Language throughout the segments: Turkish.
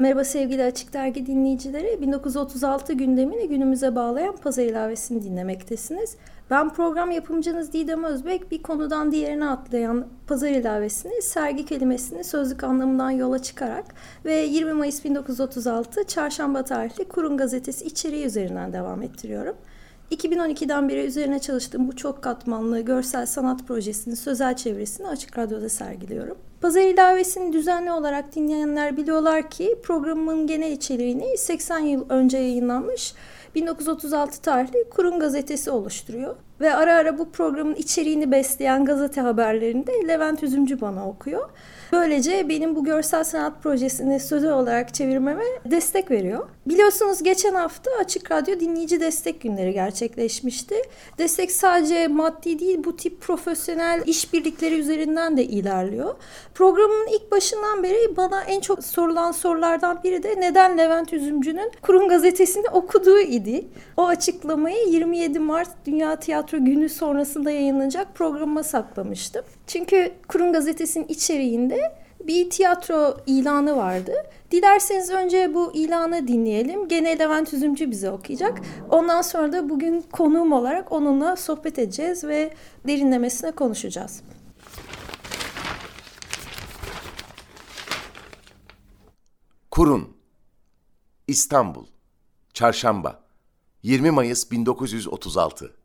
Merhaba sevgili Açık Dergi dinleyicileri. 1936 gündemini günümüze bağlayan pazar ilavesini dinlemektesiniz. Ben program yapımcınız Didem Özbek. Bir konudan diğerine atlayan pazar ilavesini sergi kelimesini sözlük anlamından yola çıkarak ve 20 Mayıs 1936 Çarşamba tarihli Kurun Gazetesi içeriği üzerinden devam ettiriyorum. 2012'den beri üzerine çalıştığım bu çok katmanlı görsel sanat projesinin sözel çevresini Açık Radyo'da sergiliyorum. Pazar ilavesini düzenli olarak dinleyenler biliyorlar ki programın genel içeriğini 80 yıl önce yayınlanmış 1936 tarihli Kurun Gazetesi oluşturuyor. Ve ara ara bu programın içeriğini besleyen gazete haberlerini de Levent Üzümcü bana okuyor. Böylece benim bu görsel sanat projesini sözü olarak çevirmeme destek veriyor. Biliyorsunuz geçen hafta Açık Radyo dinleyici destek günleri gerçekleşmişti. Destek sadece maddi değil bu tip profesyonel işbirlikleri üzerinden de ilerliyor. Programın ilk başından beri bana en çok sorulan sorulardan biri de neden Levent Üzümcü'nün Kurum Gazetesi'ni okuduğu idi. O açıklamayı 27 Mart Dünya Tiyatro Günü sonrasında yayınlanacak programa saklamıştım. Çünkü Kurum Gazetesi'nin içeriğinde bir tiyatro ilanı vardı. Dilerseniz önce bu ilanı dinleyelim. Gene Levent Üzümcü bize okuyacak. Ondan sonra da bugün konuğum olarak onunla sohbet edeceğiz ve derinlemesine konuşacağız. Kurun İstanbul Çarşamba 20 Mayıs 1936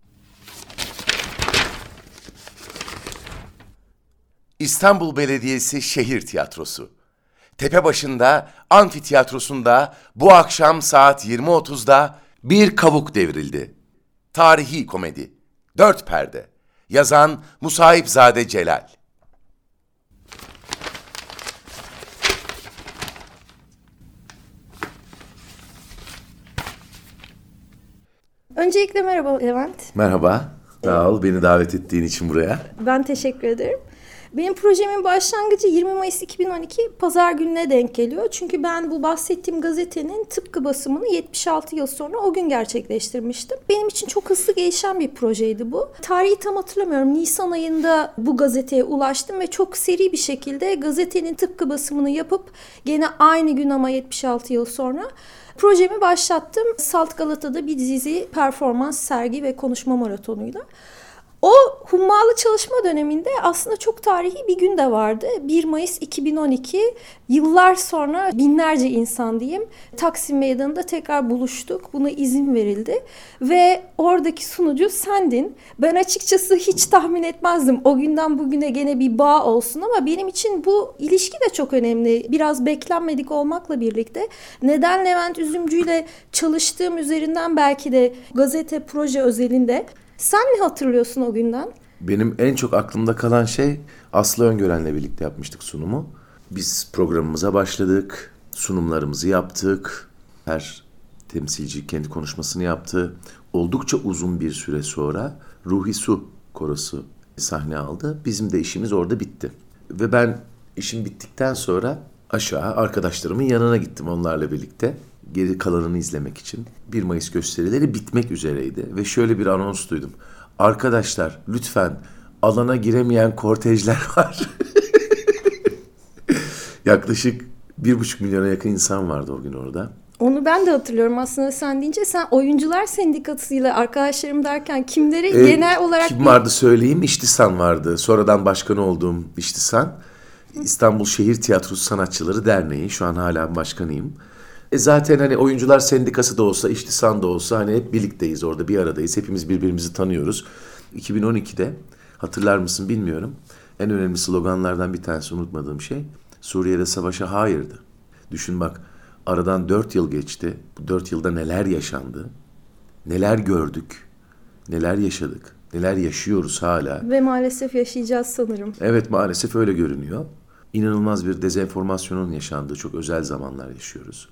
İstanbul Belediyesi Şehir Tiyatrosu. Tepebaşı'nda, amfitiyatrosunda bu akşam saat 20.30'da bir kavuk devrildi. Tarihi komedi. Dört perde. Yazan Musahipzade Celal. Öncelikle merhaba Levent. Merhaba. Sağ ol beni davet ettiğin için buraya. Ben teşekkür ederim. Benim projemin başlangıcı 20 Mayıs 2012 pazar gününe denk geliyor. Çünkü ben bu bahsettiğim gazetenin tıpkı basımını 76 yıl sonra o gün gerçekleştirmiştim. Benim için çok hızlı gelişen bir projeydi bu. Tarihi tam hatırlamıyorum. Nisan ayında bu gazeteye ulaştım ve çok seri bir şekilde gazetenin tıpkı basımını yapıp gene aynı gün ama 76 yıl sonra projemi başlattım. Salt Galata'da bir dizi performans, sergi ve konuşma maratonuyla. O hummalı çalışma döneminde aslında çok tarihi bir gün de vardı. 1 Mayıs 2012 yıllar sonra binlerce insan diyeyim Taksim Meydanı'nda tekrar buluştuk. Buna izin verildi ve oradaki sunucu sendin. Ben açıkçası hiç tahmin etmezdim o günden bugüne gene bir bağ olsun ama benim için bu ilişki de çok önemli. Biraz beklenmedik olmakla birlikte neden Levent Üzümcü ile çalıştığım üzerinden belki de gazete proje özelinde sen ne hatırlıyorsun o günden? Benim en çok aklımda kalan şey Aslı Öngören'le birlikte yapmıştık sunumu. Biz programımıza başladık, sunumlarımızı yaptık. Her temsilci kendi konuşmasını yaptı. Oldukça uzun bir süre sonra Ruhi Su korosu sahne aldı. Bizim de işimiz orada bitti. Ve ben işim bittikten sonra aşağı arkadaşlarımın yanına gittim onlarla birlikte geri kalanını izlemek için. 1 Mayıs gösterileri bitmek üzereydi ve şöyle bir anons duydum. Arkadaşlar lütfen alana giremeyen kortejler var. Yaklaşık bir buçuk milyona yakın insan vardı o gün orada. Onu ben de hatırlıyorum aslında sen deyince sen oyuncular sendikasıyla arkadaşlarım derken kimleri ee, genel olarak... Kim vardı söyleyeyim İştisan vardı. Sonradan başkan olduğum İştisan. İstanbul Şehir Tiyatrosu Sanatçıları Derneği. Şu an hala başkanıyım. E zaten hani oyuncular sendikası da olsa, iştisan da olsa hani hep birlikteyiz orada bir aradayız. Hepimiz birbirimizi tanıyoruz. 2012'de hatırlar mısın bilmiyorum. En önemli sloganlardan bir tanesi unutmadığım şey Suriye'de savaşa hayırdı. Düşün bak aradan dört yıl geçti. Bu dört yılda neler yaşandı? Neler gördük? Neler yaşadık? Neler yaşıyoruz hala? Ve maalesef yaşayacağız sanırım. Evet maalesef öyle görünüyor. İnanılmaz bir dezenformasyonun yaşandığı çok özel zamanlar yaşıyoruz.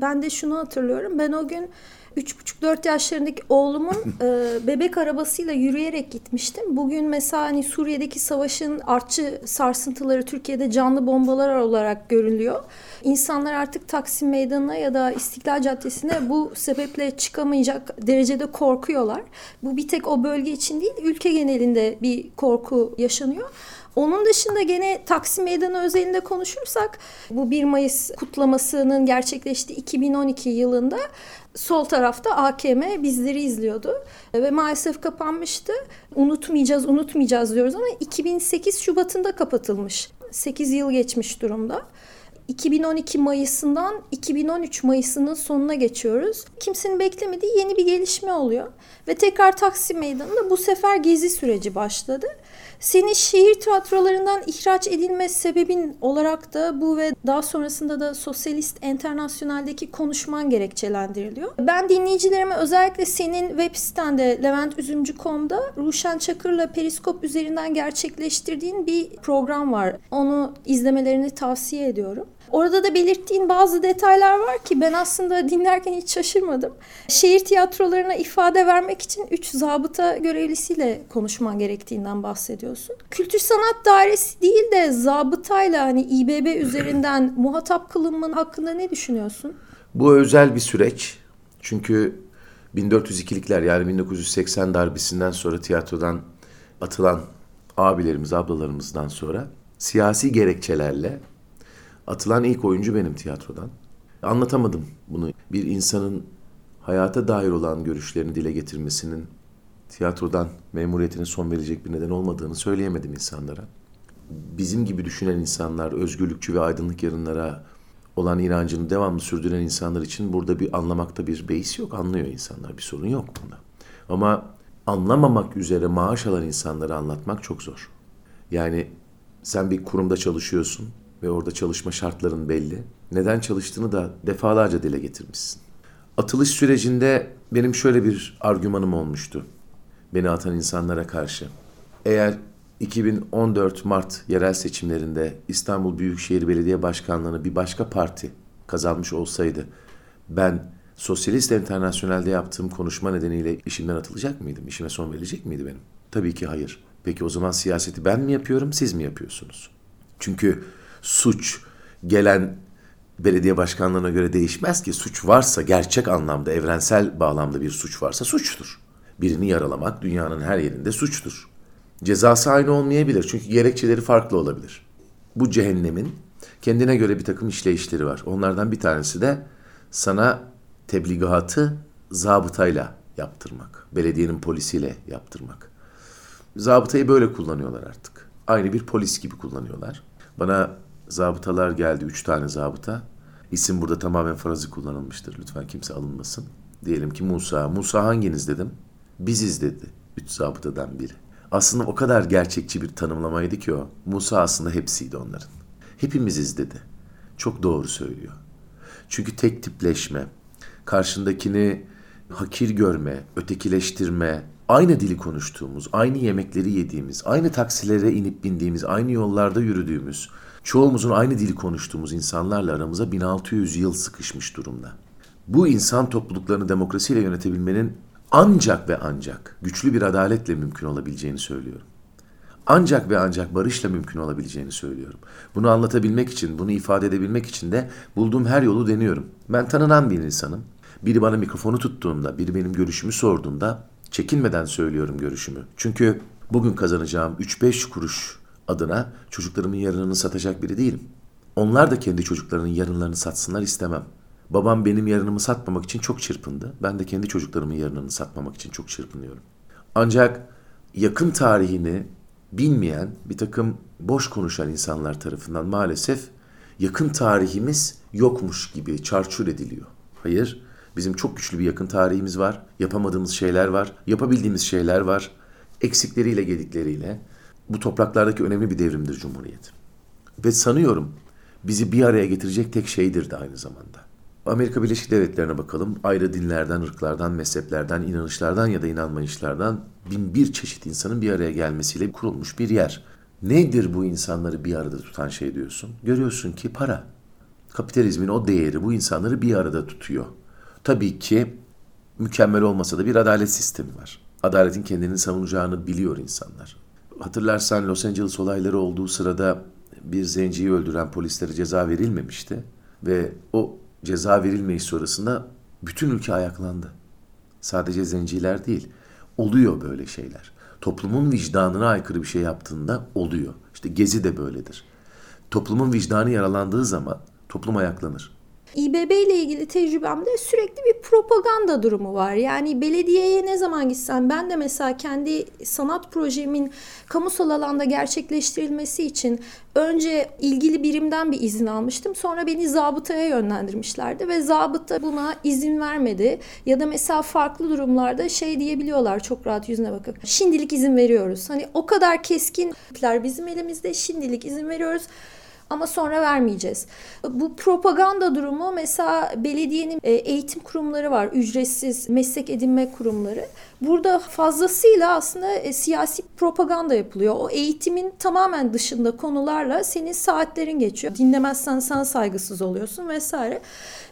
Ben de şunu hatırlıyorum. Ben o gün 3,5-4 yaşlarındaki oğlumun e, bebek arabasıyla yürüyerek gitmiştim. Bugün mesela hani Suriye'deki savaşın artçı sarsıntıları Türkiye'de canlı bombalar olarak görülüyor. İnsanlar artık Taksim Meydanı'na ya da İstiklal Caddesi'ne bu sebeple çıkamayacak derecede korkuyorlar. Bu bir tek o bölge için değil, ülke genelinde bir korku yaşanıyor. Onun dışında gene Taksim Meydanı özelinde konuşursak bu 1 Mayıs kutlamasının gerçekleştiği 2012 yılında sol tarafta AKM bizleri izliyordu ve maalesef kapanmıştı. Unutmayacağız, unutmayacağız diyoruz ama 2008 Şubat'ında kapatılmış. 8 yıl geçmiş durumda. 2012 Mayıs'ından 2013 Mayıs'ının sonuna geçiyoruz. Kimsenin beklemediği yeni bir gelişme oluyor. Ve tekrar Taksim Meydanı'nda bu sefer gezi süreci başladı. Senin şehir tiyatrolarından ihraç edilme sebebin olarak da bu ve daha sonrasında da Sosyalist Enternasyonel'deki konuşman gerekçelendiriliyor. Ben dinleyicilerime özellikle senin web sitende leventüzümcü.com'da Ruşen Çakır'la Periskop üzerinden gerçekleştirdiğin bir program var. Onu izlemelerini tavsiye ediyorum. Orada da belirttiğin bazı detaylar var ki ben aslında dinlerken hiç şaşırmadım. Şehir tiyatrolarına ifade vermek için 3 zabıta görevlisiyle konuşman gerektiğinden bahsediyorsun. Kültür Sanat Dairesi değil de zabıtayla hani İBB üzerinden muhatap kılınmanın hakkında ne düşünüyorsun? Bu özel bir süreç. Çünkü 1402'likler yani 1980 darbesinden sonra tiyatrodan atılan abilerimiz, ablalarımızdan sonra siyasi gerekçelerle atılan ilk oyuncu benim tiyatrodan. Anlatamadım bunu. Bir insanın hayata dair olan görüşlerini dile getirmesinin tiyatrodan memuriyetine son verecek bir neden olmadığını söyleyemedim insanlara. Bizim gibi düşünen insanlar, özgürlükçü ve aydınlık yarınlara olan inancını devamlı sürdüren insanlar için burada bir anlamakta bir beis yok. Anlıyor insanlar. Bir sorun yok bunda. Ama anlamamak üzere maaş alan insanları anlatmak çok zor. Yani sen bir kurumda çalışıyorsun ve orada çalışma şartların belli. Neden çalıştığını da defalarca dile getirmişsin. Atılış sürecinde benim şöyle bir argümanım olmuştu. Beni atan insanlara karşı. Eğer 2014 Mart yerel seçimlerinde İstanbul Büyükşehir Belediye Başkanlığı'nı bir başka parti kazanmış olsaydı ben Sosyalist Enternasyonel'de yaptığım konuşma nedeniyle işimden atılacak mıydım? İşime son verilecek miydi benim? Tabii ki hayır. Peki o zaman siyaseti ben mi yapıyorum, siz mi yapıyorsunuz? Çünkü suç gelen belediye başkanlarına göre değişmez ki. Suç varsa gerçek anlamda, evrensel bağlamda bir suç varsa suçtur. Birini yaralamak dünyanın her yerinde suçtur. Cezası aynı olmayabilir çünkü gerekçeleri farklı olabilir. Bu cehennemin kendine göre bir takım işleyişleri var. Onlardan bir tanesi de sana tebligatı zabıtayla yaptırmak. Belediyenin polisiyle yaptırmak. Zabıtayı böyle kullanıyorlar artık. Aynı bir polis gibi kullanıyorlar. Bana zabıtalar geldi. Üç tane zabıta. İsim burada tamamen farazi kullanılmıştır. Lütfen kimse alınmasın. Diyelim ki Musa. Musa hanginiz dedim. Biziz dedi. Üç zabıtadan biri. Aslında o kadar gerçekçi bir tanımlamaydı ki o. Musa aslında hepsiydi onların. Hepimiziz dedi. Çok doğru söylüyor. Çünkü tek tipleşme, karşındakini hakir görme, ötekileştirme, aynı dili konuştuğumuz, aynı yemekleri yediğimiz, aynı taksilere inip bindiğimiz, aynı yollarda yürüdüğümüz, çoğumuzun aynı dili konuştuğumuz insanlarla aramıza 1600 yıl sıkışmış durumda. Bu insan topluluklarını demokrasiyle yönetebilmenin ancak ve ancak güçlü bir adaletle mümkün olabileceğini söylüyorum. Ancak ve ancak barışla mümkün olabileceğini söylüyorum. Bunu anlatabilmek için, bunu ifade edebilmek için de bulduğum her yolu deniyorum. Ben tanınan bir insanım. Biri bana mikrofonu tuttuğunda, biri benim görüşümü sorduğunda çekinmeden söylüyorum görüşümü. Çünkü bugün kazanacağım 3-5 kuruş adına çocuklarımın yarınını satacak biri değilim. Onlar da kendi çocuklarının yarınlarını satsınlar istemem. Babam benim yarınımı satmamak için çok çırpındı. Ben de kendi çocuklarımın yarınını satmamak için çok çırpınıyorum. Ancak yakın tarihini bilmeyen bir takım boş konuşan insanlar tarafından maalesef yakın tarihimiz yokmuş gibi çarçur ediliyor. Hayır, bizim çok güçlü bir yakın tarihimiz var. Yapamadığımız şeyler var, yapabildiğimiz şeyler var. Eksikleriyle gedikleriyle. Bu topraklardaki önemli bir devrimdir Cumhuriyet. Ve sanıyorum bizi bir araya getirecek tek şeydir de aynı zamanda. Amerika Birleşik Devletleri'ne bakalım. Ayrı dinlerden, ırklardan, mezheplerden, inanışlardan ya da inanmayışlardan bin bir çeşit insanın bir araya gelmesiyle kurulmuş bir yer. Nedir bu insanları bir arada tutan şey diyorsun? Görüyorsun ki para. Kapitalizmin o değeri bu insanları bir arada tutuyor. Tabii ki mükemmel olmasa da bir adalet sistemi var. Adaletin kendini savunacağını biliyor insanlar. Hatırlarsan Los Angeles olayları olduğu sırada bir zenciyi öldüren polislere ceza verilmemişti. Ve o ceza verilmeyi sonrasında bütün ülke ayaklandı. Sadece zenciler değil. Oluyor böyle şeyler. Toplumun vicdanına aykırı bir şey yaptığında oluyor. İşte Gezi de böyledir. Toplumun vicdanı yaralandığı zaman toplum ayaklanır. İBB ile ilgili tecrübemde sürekli bir propaganda durumu var. Yani belediyeye ne zaman gitsem ben de mesela kendi sanat projemin kamusal alanda gerçekleştirilmesi için önce ilgili birimden bir izin almıştım. Sonra beni zabıtaya yönlendirmişlerdi ve zabıta buna izin vermedi. Ya da mesela farklı durumlarda şey diyebiliyorlar çok rahat yüzüne bakıp. Şimdilik izin veriyoruz. Hani o kadar keskinler bizim elimizde şimdilik izin veriyoruz ama sonra vermeyeceğiz. Bu propaganda durumu mesela belediyenin e, eğitim kurumları var, ücretsiz meslek edinme kurumları. Burada fazlasıyla aslında e, siyasi propaganda yapılıyor. O eğitimin tamamen dışında konularla senin saatlerin geçiyor. Dinlemezsen sana saygısız oluyorsun vesaire.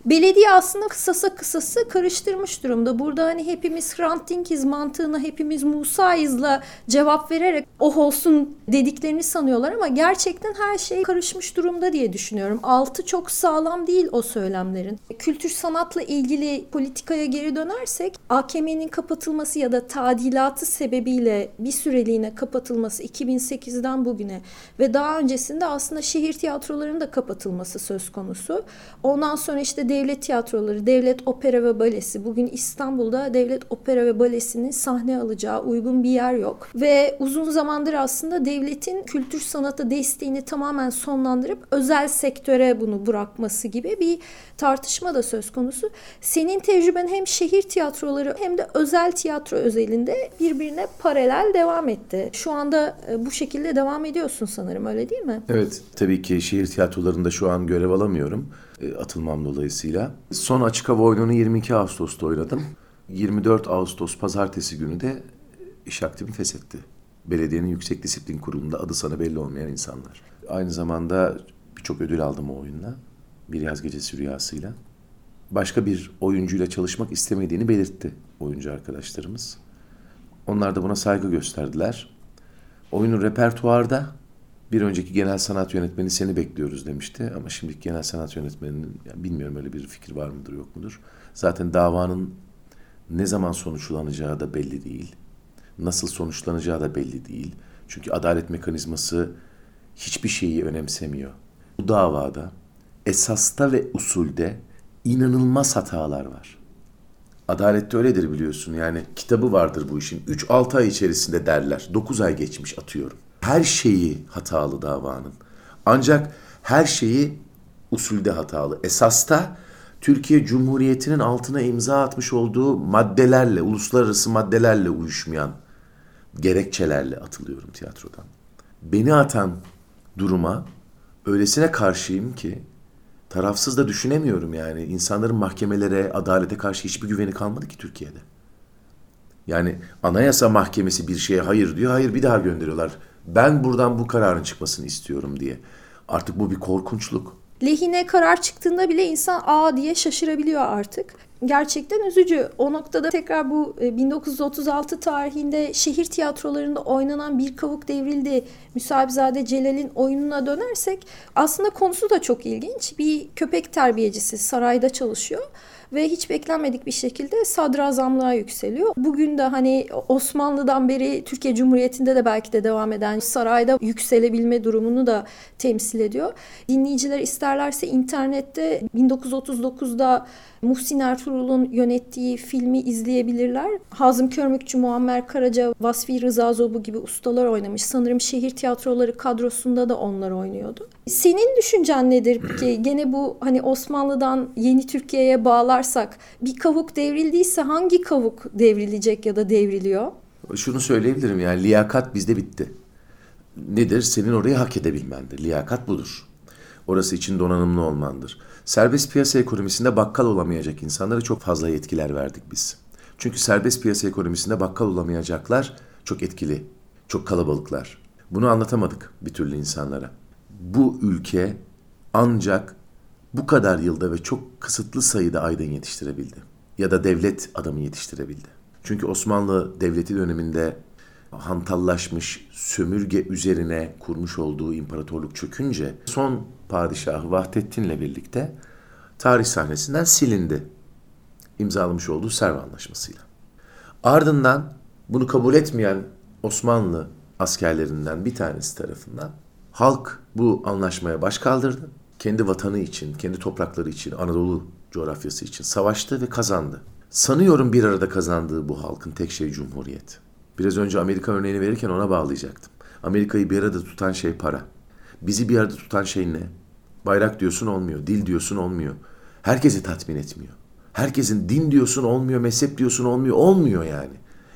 Belediye aslında kısasa kısası karıştırmış durumda. Burada hani hepimiz Hrant Dinkiz mantığına hepimiz Musa'yızla cevap vererek oh olsun dediklerini sanıyorlar ama gerçekten her şey karışmış durumda diye düşünüyorum. Altı çok sağlam değil o söylemlerin. Kültür sanatla ilgili politikaya geri dönersek AKM'nin kapatılması ya da tadilatı sebebiyle bir süreliğine kapatılması 2008'den bugüne ve daha öncesinde aslında şehir tiyatrolarının da kapatılması söz konusu. Ondan sonra işte devlet tiyatroları, devlet opera ve balesi. Bugün İstanbul'da devlet opera ve balesinin sahne alacağı uygun bir yer yok. Ve uzun zamandır aslında devletin kültür sanatı desteğini tamamen sonlandırıp özel sektöre bunu bırakması gibi bir tartışma da söz konusu. Senin tecrüben hem şehir tiyatroları hem de özel tiyatro özelinde birbirine paralel devam etti. Şu anda e, bu şekilde devam ediyorsun sanırım öyle değil mi? Evet tabii ki şehir tiyatrolarında şu an görev alamıyorum atılmam dolayısıyla. Son açık hava oyununu 22 Ağustos'ta oynadım. 24 Ağustos pazartesi günü de iş aktifini feshetti. Belediyenin Yüksek Disiplin Kurulu'nda adı sana belli olmayan insanlar. Aynı zamanda birçok ödül aldım o oyunla. Bir yaz gecesi rüyasıyla. Başka bir oyuncuyla çalışmak istemediğini belirtti oyuncu arkadaşlarımız. Onlar da buna saygı gösterdiler. Oyunun repertuarda bir önceki genel sanat yönetmeni seni bekliyoruz demişti. Ama şimdi genel sanat yönetmeninin bilmiyorum öyle bir fikir var mıdır yok mudur. Zaten davanın ne zaman sonuçlanacağı da belli değil. Nasıl sonuçlanacağı da belli değil. Çünkü adalet mekanizması hiçbir şeyi önemsemiyor. Bu davada esasta ve usulde inanılmaz hatalar var. Adalette öyledir biliyorsun. Yani kitabı vardır bu işin. 3-6 ay içerisinde derler. 9 ay geçmiş atıyorum. Her şeyi hatalı davanın. Ancak her şeyi usulde hatalı. Esasta Türkiye Cumhuriyeti'nin altına imza atmış olduğu maddelerle, uluslararası maddelerle uyuşmayan gerekçelerle atılıyorum tiyatrodan. Beni atan duruma öylesine karşıyım ki tarafsız da düşünemiyorum yani. İnsanların mahkemelere, adalete karşı hiçbir güveni kalmadı ki Türkiye'de. Yani Anayasa Mahkemesi bir şeye hayır diyor, hayır bir daha gönderiyorlar. Ben buradan bu kararın çıkmasını istiyorum diye. Artık bu bir korkunçluk. Lehine karar çıktığında bile insan aa diye şaşırabiliyor artık. Gerçekten üzücü. O noktada tekrar bu 1936 e, tarihinde şehir tiyatrolarında oynanan Bir Kavuk Devrildi Müsabizade Celal'in oyununa dönersek aslında konusu da çok ilginç. Bir köpek terbiyecisi sarayda çalışıyor ve hiç beklenmedik bir şekilde sadrazamlığa yükseliyor. Bugün de hani Osmanlı'dan beri Türkiye Cumhuriyeti'nde de belki de devam eden sarayda yükselebilme durumunu da temsil ediyor. Dinleyiciler isterlerse internette 1939'da Muhsin Ertuğrul'un yönettiği filmi izleyebilirler. Hazım Körmükçü, Muammer Karaca, Vasfi Rıza Zobu gibi ustalar oynamış. Sanırım şehir tiyatroları kadrosunda da onlar oynuyordu. Senin düşüncen nedir peki? Gene bu hani Osmanlı'dan yeni Türkiye'ye bağlarsak bir kavuk devrildiyse hangi kavuk devrilecek ya da devriliyor? Şunu söyleyebilirim yani liyakat bizde bitti. Nedir? Senin orayı hak edebilmendir. Liyakat budur. Orası için donanımlı olmandır. Serbest piyasa ekonomisinde bakkal olamayacak insanlara çok fazla yetkiler verdik biz. Çünkü serbest piyasa ekonomisinde bakkal olamayacaklar çok etkili, çok kalabalıklar. Bunu anlatamadık bir türlü insanlara. Bu ülke ancak bu kadar yılda ve çok kısıtlı sayıda aydın yetiştirebildi. Ya da devlet adamı yetiştirebildi. Çünkü Osmanlı Devleti döneminde hantallaşmış sömürge üzerine kurmuş olduğu imparatorluk çökünce son padişahı Vahdettin'le birlikte tarih sahnesinden silindi. İmzalamış olduğu Serv Anlaşması'yla. Ardından bunu kabul etmeyen Osmanlı askerlerinden bir tanesi tarafından halk bu anlaşmaya baş kaldırdı. Kendi vatanı için, kendi toprakları için, Anadolu coğrafyası için savaştı ve kazandı. Sanıyorum bir arada kazandığı bu halkın tek şey cumhuriyet. Biraz önce Amerika örneğini verirken ona bağlayacaktım. Amerika'yı bir arada tutan şey para. Bizi bir arada tutan şey ne? Bayrak diyorsun olmuyor, dil diyorsun olmuyor. Herkesi tatmin etmiyor. Herkesin din diyorsun olmuyor, mezhep diyorsun olmuyor, olmuyor yani.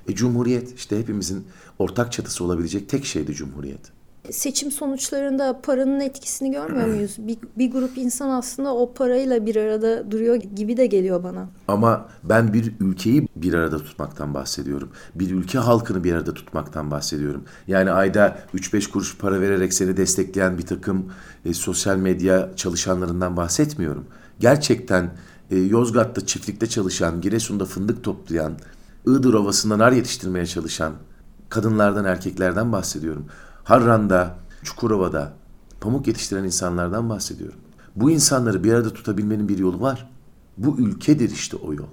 E cumhuriyet işte hepimizin ortak çatısı olabilecek tek şeydi cumhuriyet seçim sonuçlarında paranın etkisini görmüyor muyuz? Bir, bir grup insan aslında o parayla bir arada duruyor gibi de geliyor bana. Ama ben bir ülkeyi bir arada tutmaktan bahsediyorum. Bir ülke halkını bir arada tutmaktan bahsediyorum. Yani ayda 3-5 kuruş para vererek seni destekleyen bir takım e, sosyal medya çalışanlarından bahsetmiyorum. Gerçekten e, Yozgat'ta çiftlikte çalışan, Giresun'da fındık toplayan, Iğdır Ovası'ndan nar yetiştirmeye çalışan kadınlardan, erkeklerden bahsediyorum. Harran'da, Çukurova'da pamuk yetiştiren insanlardan bahsediyorum. Bu insanları bir arada tutabilmenin bir yolu var. Bu ülkedir işte o yol.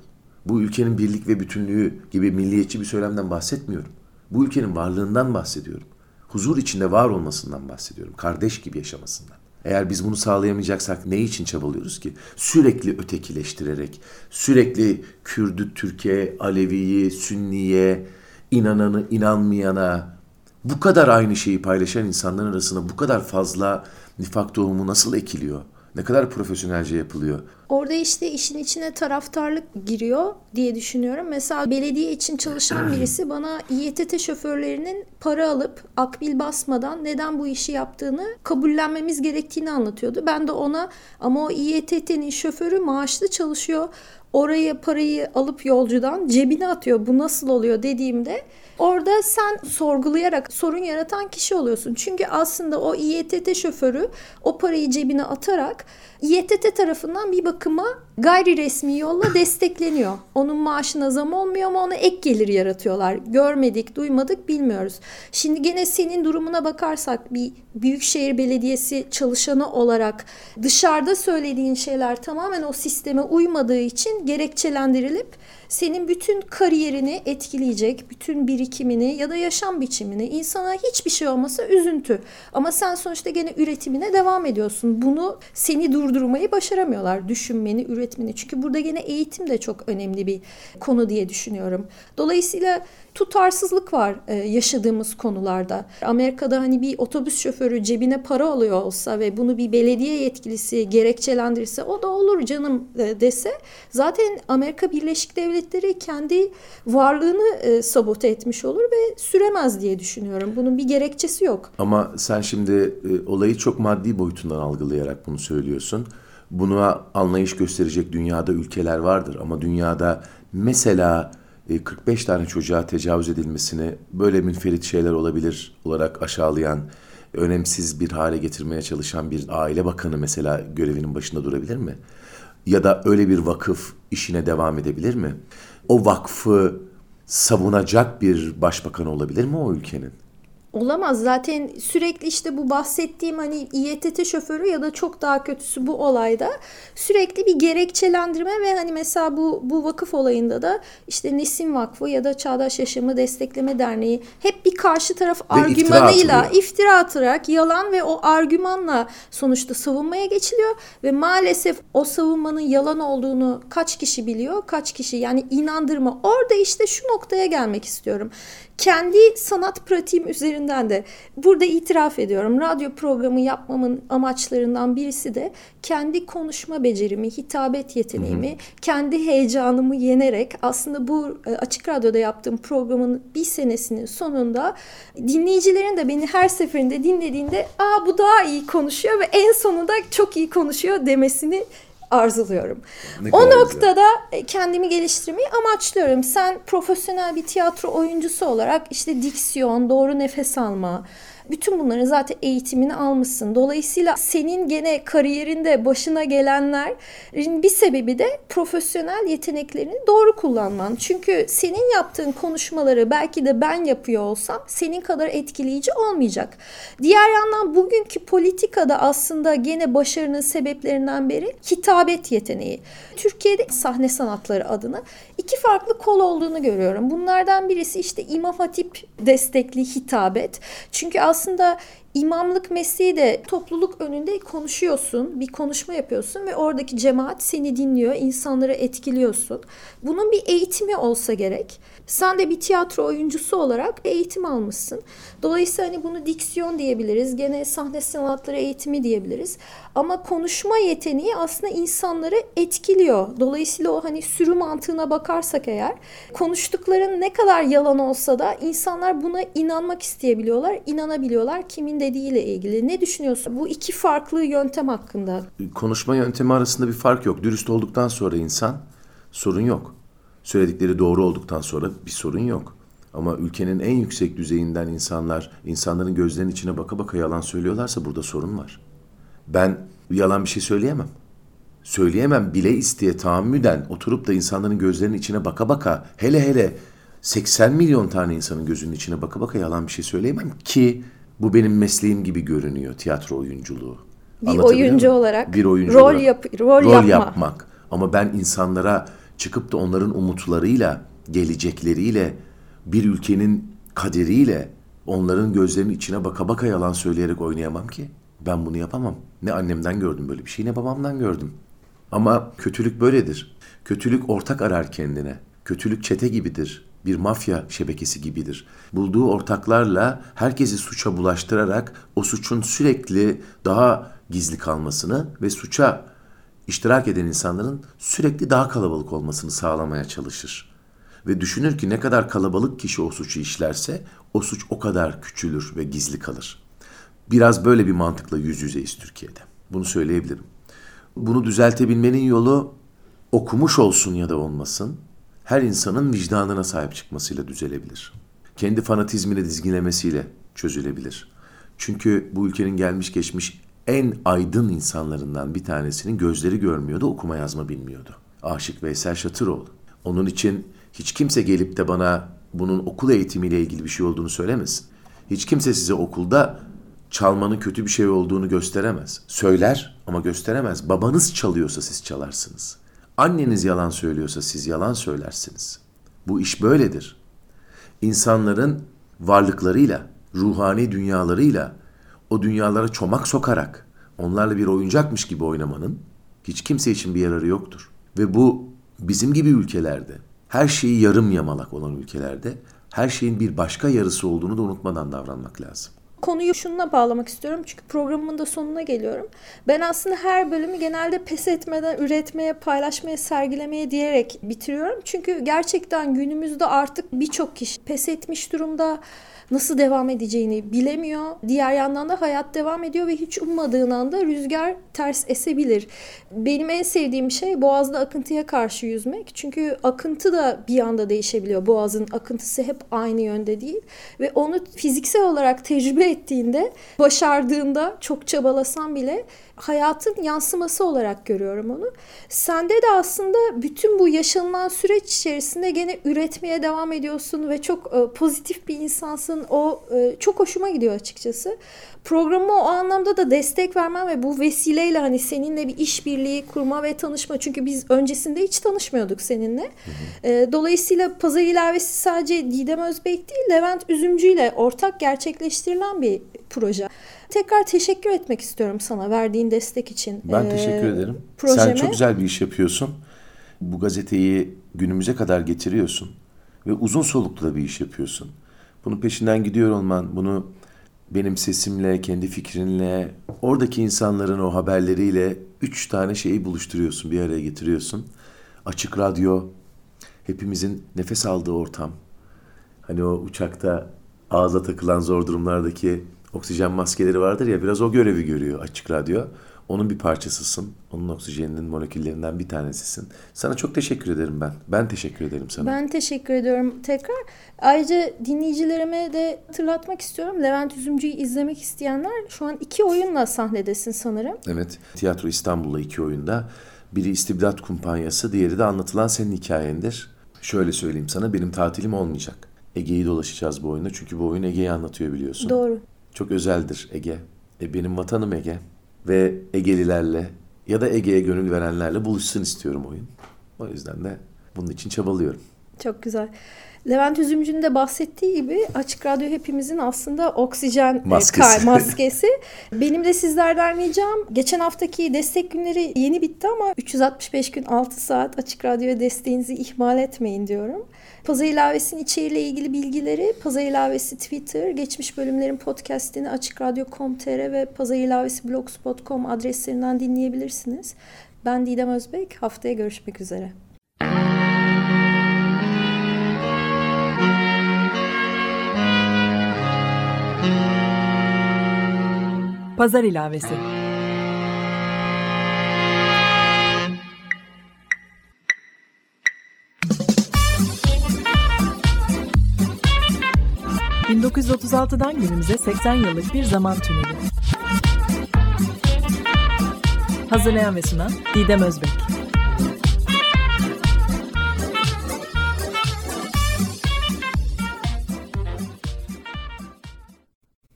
Bu ülkenin birlik ve bütünlüğü gibi milliyetçi bir söylemden bahsetmiyorum. Bu ülkenin varlığından bahsediyorum. Huzur içinde var olmasından bahsediyorum. Kardeş gibi yaşamasından. Eğer biz bunu sağlayamayacaksak ne için çabalıyoruz ki? Sürekli ötekileştirerek, sürekli Kürdü, Türkiye, Aleviyi, Sünniye, inananı, inanmayana, bu kadar aynı şeyi paylaşan insanların arasında bu kadar fazla nifak tohumu nasıl ekiliyor? Ne kadar profesyonelce yapılıyor? Orada işte işin içine taraftarlık giriyor diye düşünüyorum. Mesela belediye için çalışan birisi bana İETT şoförlerinin para alıp akbil basmadan neden bu işi yaptığını kabullenmemiz gerektiğini anlatıyordu. Ben de ona ama o İETT'nin şoförü maaşlı çalışıyor. Oraya parayı alıp yolcudan cebine atıyor. Bu nasıl oluyor dediğimde Orada sen sorgulayarak sorun yaratan kişi oluyorsun. Çünkü aslında o İETT şoförü o parayı cebine atarak İETT tarafından bir bakıma gayri resmi yolla destekleniyor. Onun maaşına zam olmuyor ama ona ek gelir yaratıyorlar. Görmedik, duymadık, bilmiyoruz. Şimdi gene senin durumuna bakarsak bir büyükşehir belediyesi çalışanı olarak dışarıda söylediğin şeyler tamamen o sisteme uymadığı için gerekçelendirilip senin bütün kariyerini etkileyecek, bütün birikimini ya da yaşam biçimini, insana hiçbir şey olmasa üzüntü. Ama sen sonuçta gene üretimine devam ediyorsun. Bunu seni durdurmayı başaramıyorlar. Düşünmeni, üretmeni. Çünkü burada gene eğitim de çok önemli bir konu diye düşünüyorum. Dolayısıyla tutarsızlık var e, yaşadığımız konularda. Amerika'da hani bir otobüs şoförü cebine para alıyor olsa ve bunu bir belediye yetkilisi gerekçelendirirse o da olur canım e, dese zaten Amerika Birleşik Devletleri kendi varlığını e, sabote etmiş olur ve süremez diye düşünüyorum. Bunun bir gerekçesi yok. Ama sen şimdi olayı çok maddi boyutundan algılayarak bunu söylüyorsun. Buna anlayış gösterecek dünyada ülkeler vardır ama dünyada mesela 45 e, tane çocuğa tecavüz edilmesini böyle münferit şeyler olabilir olarak aşağılayan, önemsiz bir hale getirmeye çalışan bir aile bakanı mesela görevinin başında durabilir mi? Ya da öyle bir vakıf işine devam edebilir mi? O vakfı savunacak bir başbakan olabilir mi o ülkenin? Olamaz. Zaten sürekli işte bu bahsettiğim hani İETT şoförü ya da çok daha kötüsü bu olayda sürekli bir gerekçelendirme ve hani mesela bu bu vakıf olayında da işte Nesim Vakfı ya da Çağdaş Yaşamı Destekleme Derneği hep bir karşı taraf ve argümanıyla iftira, iftira atarak yalan ve o argümanla sonuçta savunmaya geçiliyor ve maalesef o savunmanın yalan olduğunu kaç kişi biliyor? Kaç kişi? Yani inandırma. Orada işte şu noktaya gelmek istiyorum kendi sanat pratiğim üzerinden de burada itiraf ediyorum. Radyo programı yapmamın amaçlarından birisi de kendi konuşma becerimi, hitabet yeteneğimi, hı hı. kendi heyecanımı yenerek aslında bu e, açık radyoda yaptığım programın bir senesinin sonunda dinleyicilerin de beni her seferinde dinlediğinde aa bu daha iyi konuşuyor ve en sonunda çok iyi konuşuyor demesini arzuluyorum. Ne o güzel. noktada e, kendimi geliştirmeyi amaçlıyorum. Sen profesyonel bir tiyatro oyuncusu olarak işte diksiyon, doğru nefes alma, bütün bunların zaten eğitimini almışsın. Dolayısıyla senin gene kariyerinde başına gelenlerin bir sebebi de profesyonel yeteneklerini doğru kullanman. Çünkü senin yaptığın konuşmaları belki de ben yapıyor olsam senin kadar etkileyici olmayacak. Diğer yandan bugünkü politikada aslında gene başarının sebeplerinden biri hitabet yeteneği. Türkiye'de sahne sanatları adına iki farklı kol olduğunu görüyorum. Bunlardan birisi işte İmam Hatip destekli hitabet. Çünkü aslında imamlık mesleği de topluluk önünde konuşuyorsun, bir konuşma yapıyorsun ve oradaki cemaat seni dinliyor, insanları etkiliyorsun. Bunun bir eğitimi olsa gerek. Sen de bir tiyatro oyuncusu olarak eğitim almışsın. Dolayısıyla hani bunu diksiyon diyebiliriz, gene sahne sanatları eğitimi diyebiliriz. Ama konuşma yeteneği aslında insanları etkiliyor. Dolayısıyla o hani sürü mantığına bakarsak eğer konuştukların ne kadar yalan olsa da insanlar buna inanmak isteyebiliyorlar, inanabiliyorlar kimin dediğiyle ilgili. Ne düşünüyorsun bu iki farklı yöntem hakkında? konuşma yöntemi arasında bir fark yok. Dürüst olduktan sonra insan sorun yok. Söyledikleri doğru olduktan sonra bir sorun yok. Ama ülkenin en yüksek düzeyinden insanlar, insanların gözlerinin içine baka baka yalan söylüyorlarsa burada sorun var. Ben yalan bir şey söyleyemem. Söyleyemem bile isteye tahammüden oturup da insanların gözlerinin içine baka baka hele hele 80 milyon tane insanın gözünün içine baka baka yalan bir şey söyleyemem ki bu benim mesleğim gibi görünüyor tiyatro oyunculuğu. Bir oyuncu muyum? olarak bir oyuncu rol olarak. yap- rol yapma. yapmak. Ama ben insanlara çıkıp da onların umutlarıyla, gelecekleriyle, bir ülkenin kaderiyle onların gözlerinin içine baka baka yalan söyleyerek oynayamam ki. Ben bunu yapamam. Ne annemden gördüm böyle bir şey ne babamdan gördüm. Ama kötülük böyledir. Kötülük ortak arar kendine. Kötülük çete gibidir. Bir mafya şebekesi gibidir. Bulduğu ortaklarla herkesi suça bulaştırarak o suçun sürekli daha gizli kalmasını ve suça iştirak eden insanların sürekli daha kalabalık olmasını sağlamaya çalışır. Ve düşünür ki ne kadar kalabalık kişi o suçu işlerse o suç o kadar küçülür ve gizli kalır. Biraz böyle bir mantıkla yüz yüzeyiz Türkiye'de. Bunu söyleyebilirim. Bunu düzeltebilmenin yolu okumuş olsun ya da olmasın her insanın vicdanına sahip çıkmasıyla düzelebilir. Kendi fanatizmini dizginlemesiyle çözülebilir. Çünkü bu ülkenin gelmiş geçmiş en aydın insanlarından bir tanesinin gözleri görmüyordu, okuma yazma bilmiyordu. Aşık Veysel Şatıroğlu. Onun için hiç kimse gelip de bana bunun okul eğitimiyle ilgili bir şey olduğunu söylemesin. Hiç kimse size okulda çalmanın kötü bir şey olduğunu gösteremez. Söyler ama gösteremez. Babanız çalıyorsa siz çalarsınız. Anneniz yalan söylüyorsa siz yalan söylersiniz. Bu iş böyledir. İnsanların varlıklarıyla, ruhani dünyalarıyla o dünyalara çomak sokarak onlarla bir oyuncakmış gibi oynamanın hiç kimse için bir yararı yoktur. Ve bu bizim gibi ülkelerde, her şeyi yarım yamalak olan ülkelerde her şeyin bir başka yarısı olduğunu da unutmadan davranmak lazım. Konuyu şununla bağlamak istiyorum çünkü programımın da sonuna geliyorum. Ben aslında her bölümü genelde pes etmeden üretmeye, paylaşmaya, sergilemeye diyerek bitiriyorum. Çünkü gerçekten günümüzde artık birçok kişi pes etmiş durumda nasıl devam edeceğini bilemiyor. Diğer yandan da hayat devam ediyor ve hiç ummadığın anda rüzgar ters esebilir. Benim en sevdiğim şey boğazda akıntıya karşı yüzmek. Çünkü akıntı da bir anda değişebiliyor. Boğazın akıntısı hep aynı yönde değil. Ve onu fiziksel olarak tecrübe ettiğinde, başardığında çok çabalasan bile hayatın yansıması olarak görüyorum onu. Sende de aslında bütün bu yaşanılan süreç içerisinde gene üretmeye devam ediyorsun ve çok e, pozitif bir insansın. O e, çok hoşuma gidiyor açıkçası. Programa o anlamda da destek vermem ve bu vesileyle hani seninle bir işbirliği kurma ve tanışma. Çünkü biz öncesinde hiç tanışmıyorduk seninle. E, dolayısıyla Pazar ilavesi sadece Didem Özbek değil Levent Üzümcü ile ortak gerçekleştirilen bir proje. Tekrar teşekkür etmek istiyorum sana verdiğin destek için. Ben Ee, teşekkür ederim. projeme. Sen çok güzel bir iş yapıyorsun. Bu gazeteyi günümüze kadar getiriyorsun. Ve uzun soluklu da bir iş yapıyorsun. Bunun peşinden gidiyor olman, bunu benim sesimle, kendi fikrinle, oradaki insanların o haberleriyle üç tane şeyi buluşturuyorsun, bir araya getiriyorsun. Açık radyo, hepimizin nefes aldığı ortam. Hani o uçakta ağza takılan zor durumlardaki oksijen maskeleri vardır ya biraz o görevi görüyor açık radyo. Onun bir parçasısın. Onun oksijeninin moleküllerinden bir tanesisin. Sana çok teşekkür ederim ben. Ben teşekkür ederim sana. Ben teşekkür ediyorum tekrar. Ayrıca dinleyicilerime de hatırlatmak istiyorum. Levent Üzümcü'yü izlemek isteyenler şu an iki oyunla sahnedesin sanırım. Evet. Tiyatro İstanbul'da iki oyunda. Biri İstibdat Kumpanyası, diğeri de anlatılan senin hikayendir. Şöyle söyleyeyim sana, benim tatilim olmayacak. Ege'yi dolaşacağız bu oyunda çünkü bu oyun Ege'yi anlatıyor biliyorsun. Doğru. Çok özeldir Ege. E, benim vatanım Ege. Ve Egelilerle ya da Ege'ye gönül verenlerle buluşsun istiyorum oyun. O yüzden de bunun için çabalıyorum. Çok güzel. Levent Üzümcü'nün de bahsettiği gibi Açık Radyo hepimizin aslında oksijen e, Maskesi. kar- maskesi. Benim de sizlerden ricam geçen haftaki destek günleri yeni bitti ama 365 gün 6 saat Açık Radyo'ya desteğinizi ihmal etmeyin diyorum. Pazar ilavesinin içeriğiyle ilgili bilgileri Pazar ilavesi Twitter, geçmiş bölümlerin podcastini açıkradyo.com.tr ve Pazar ilavesi blogspot.com adreslerinden dinleyebilirsiniz. Ben Didem Özbek. Haftaya görüşmek üzere. Pazar ilavesi. ...1936'dan günümüze 80 yıllık bir zaman tüneli. Hazırlayan ve sunan Didem Özbek.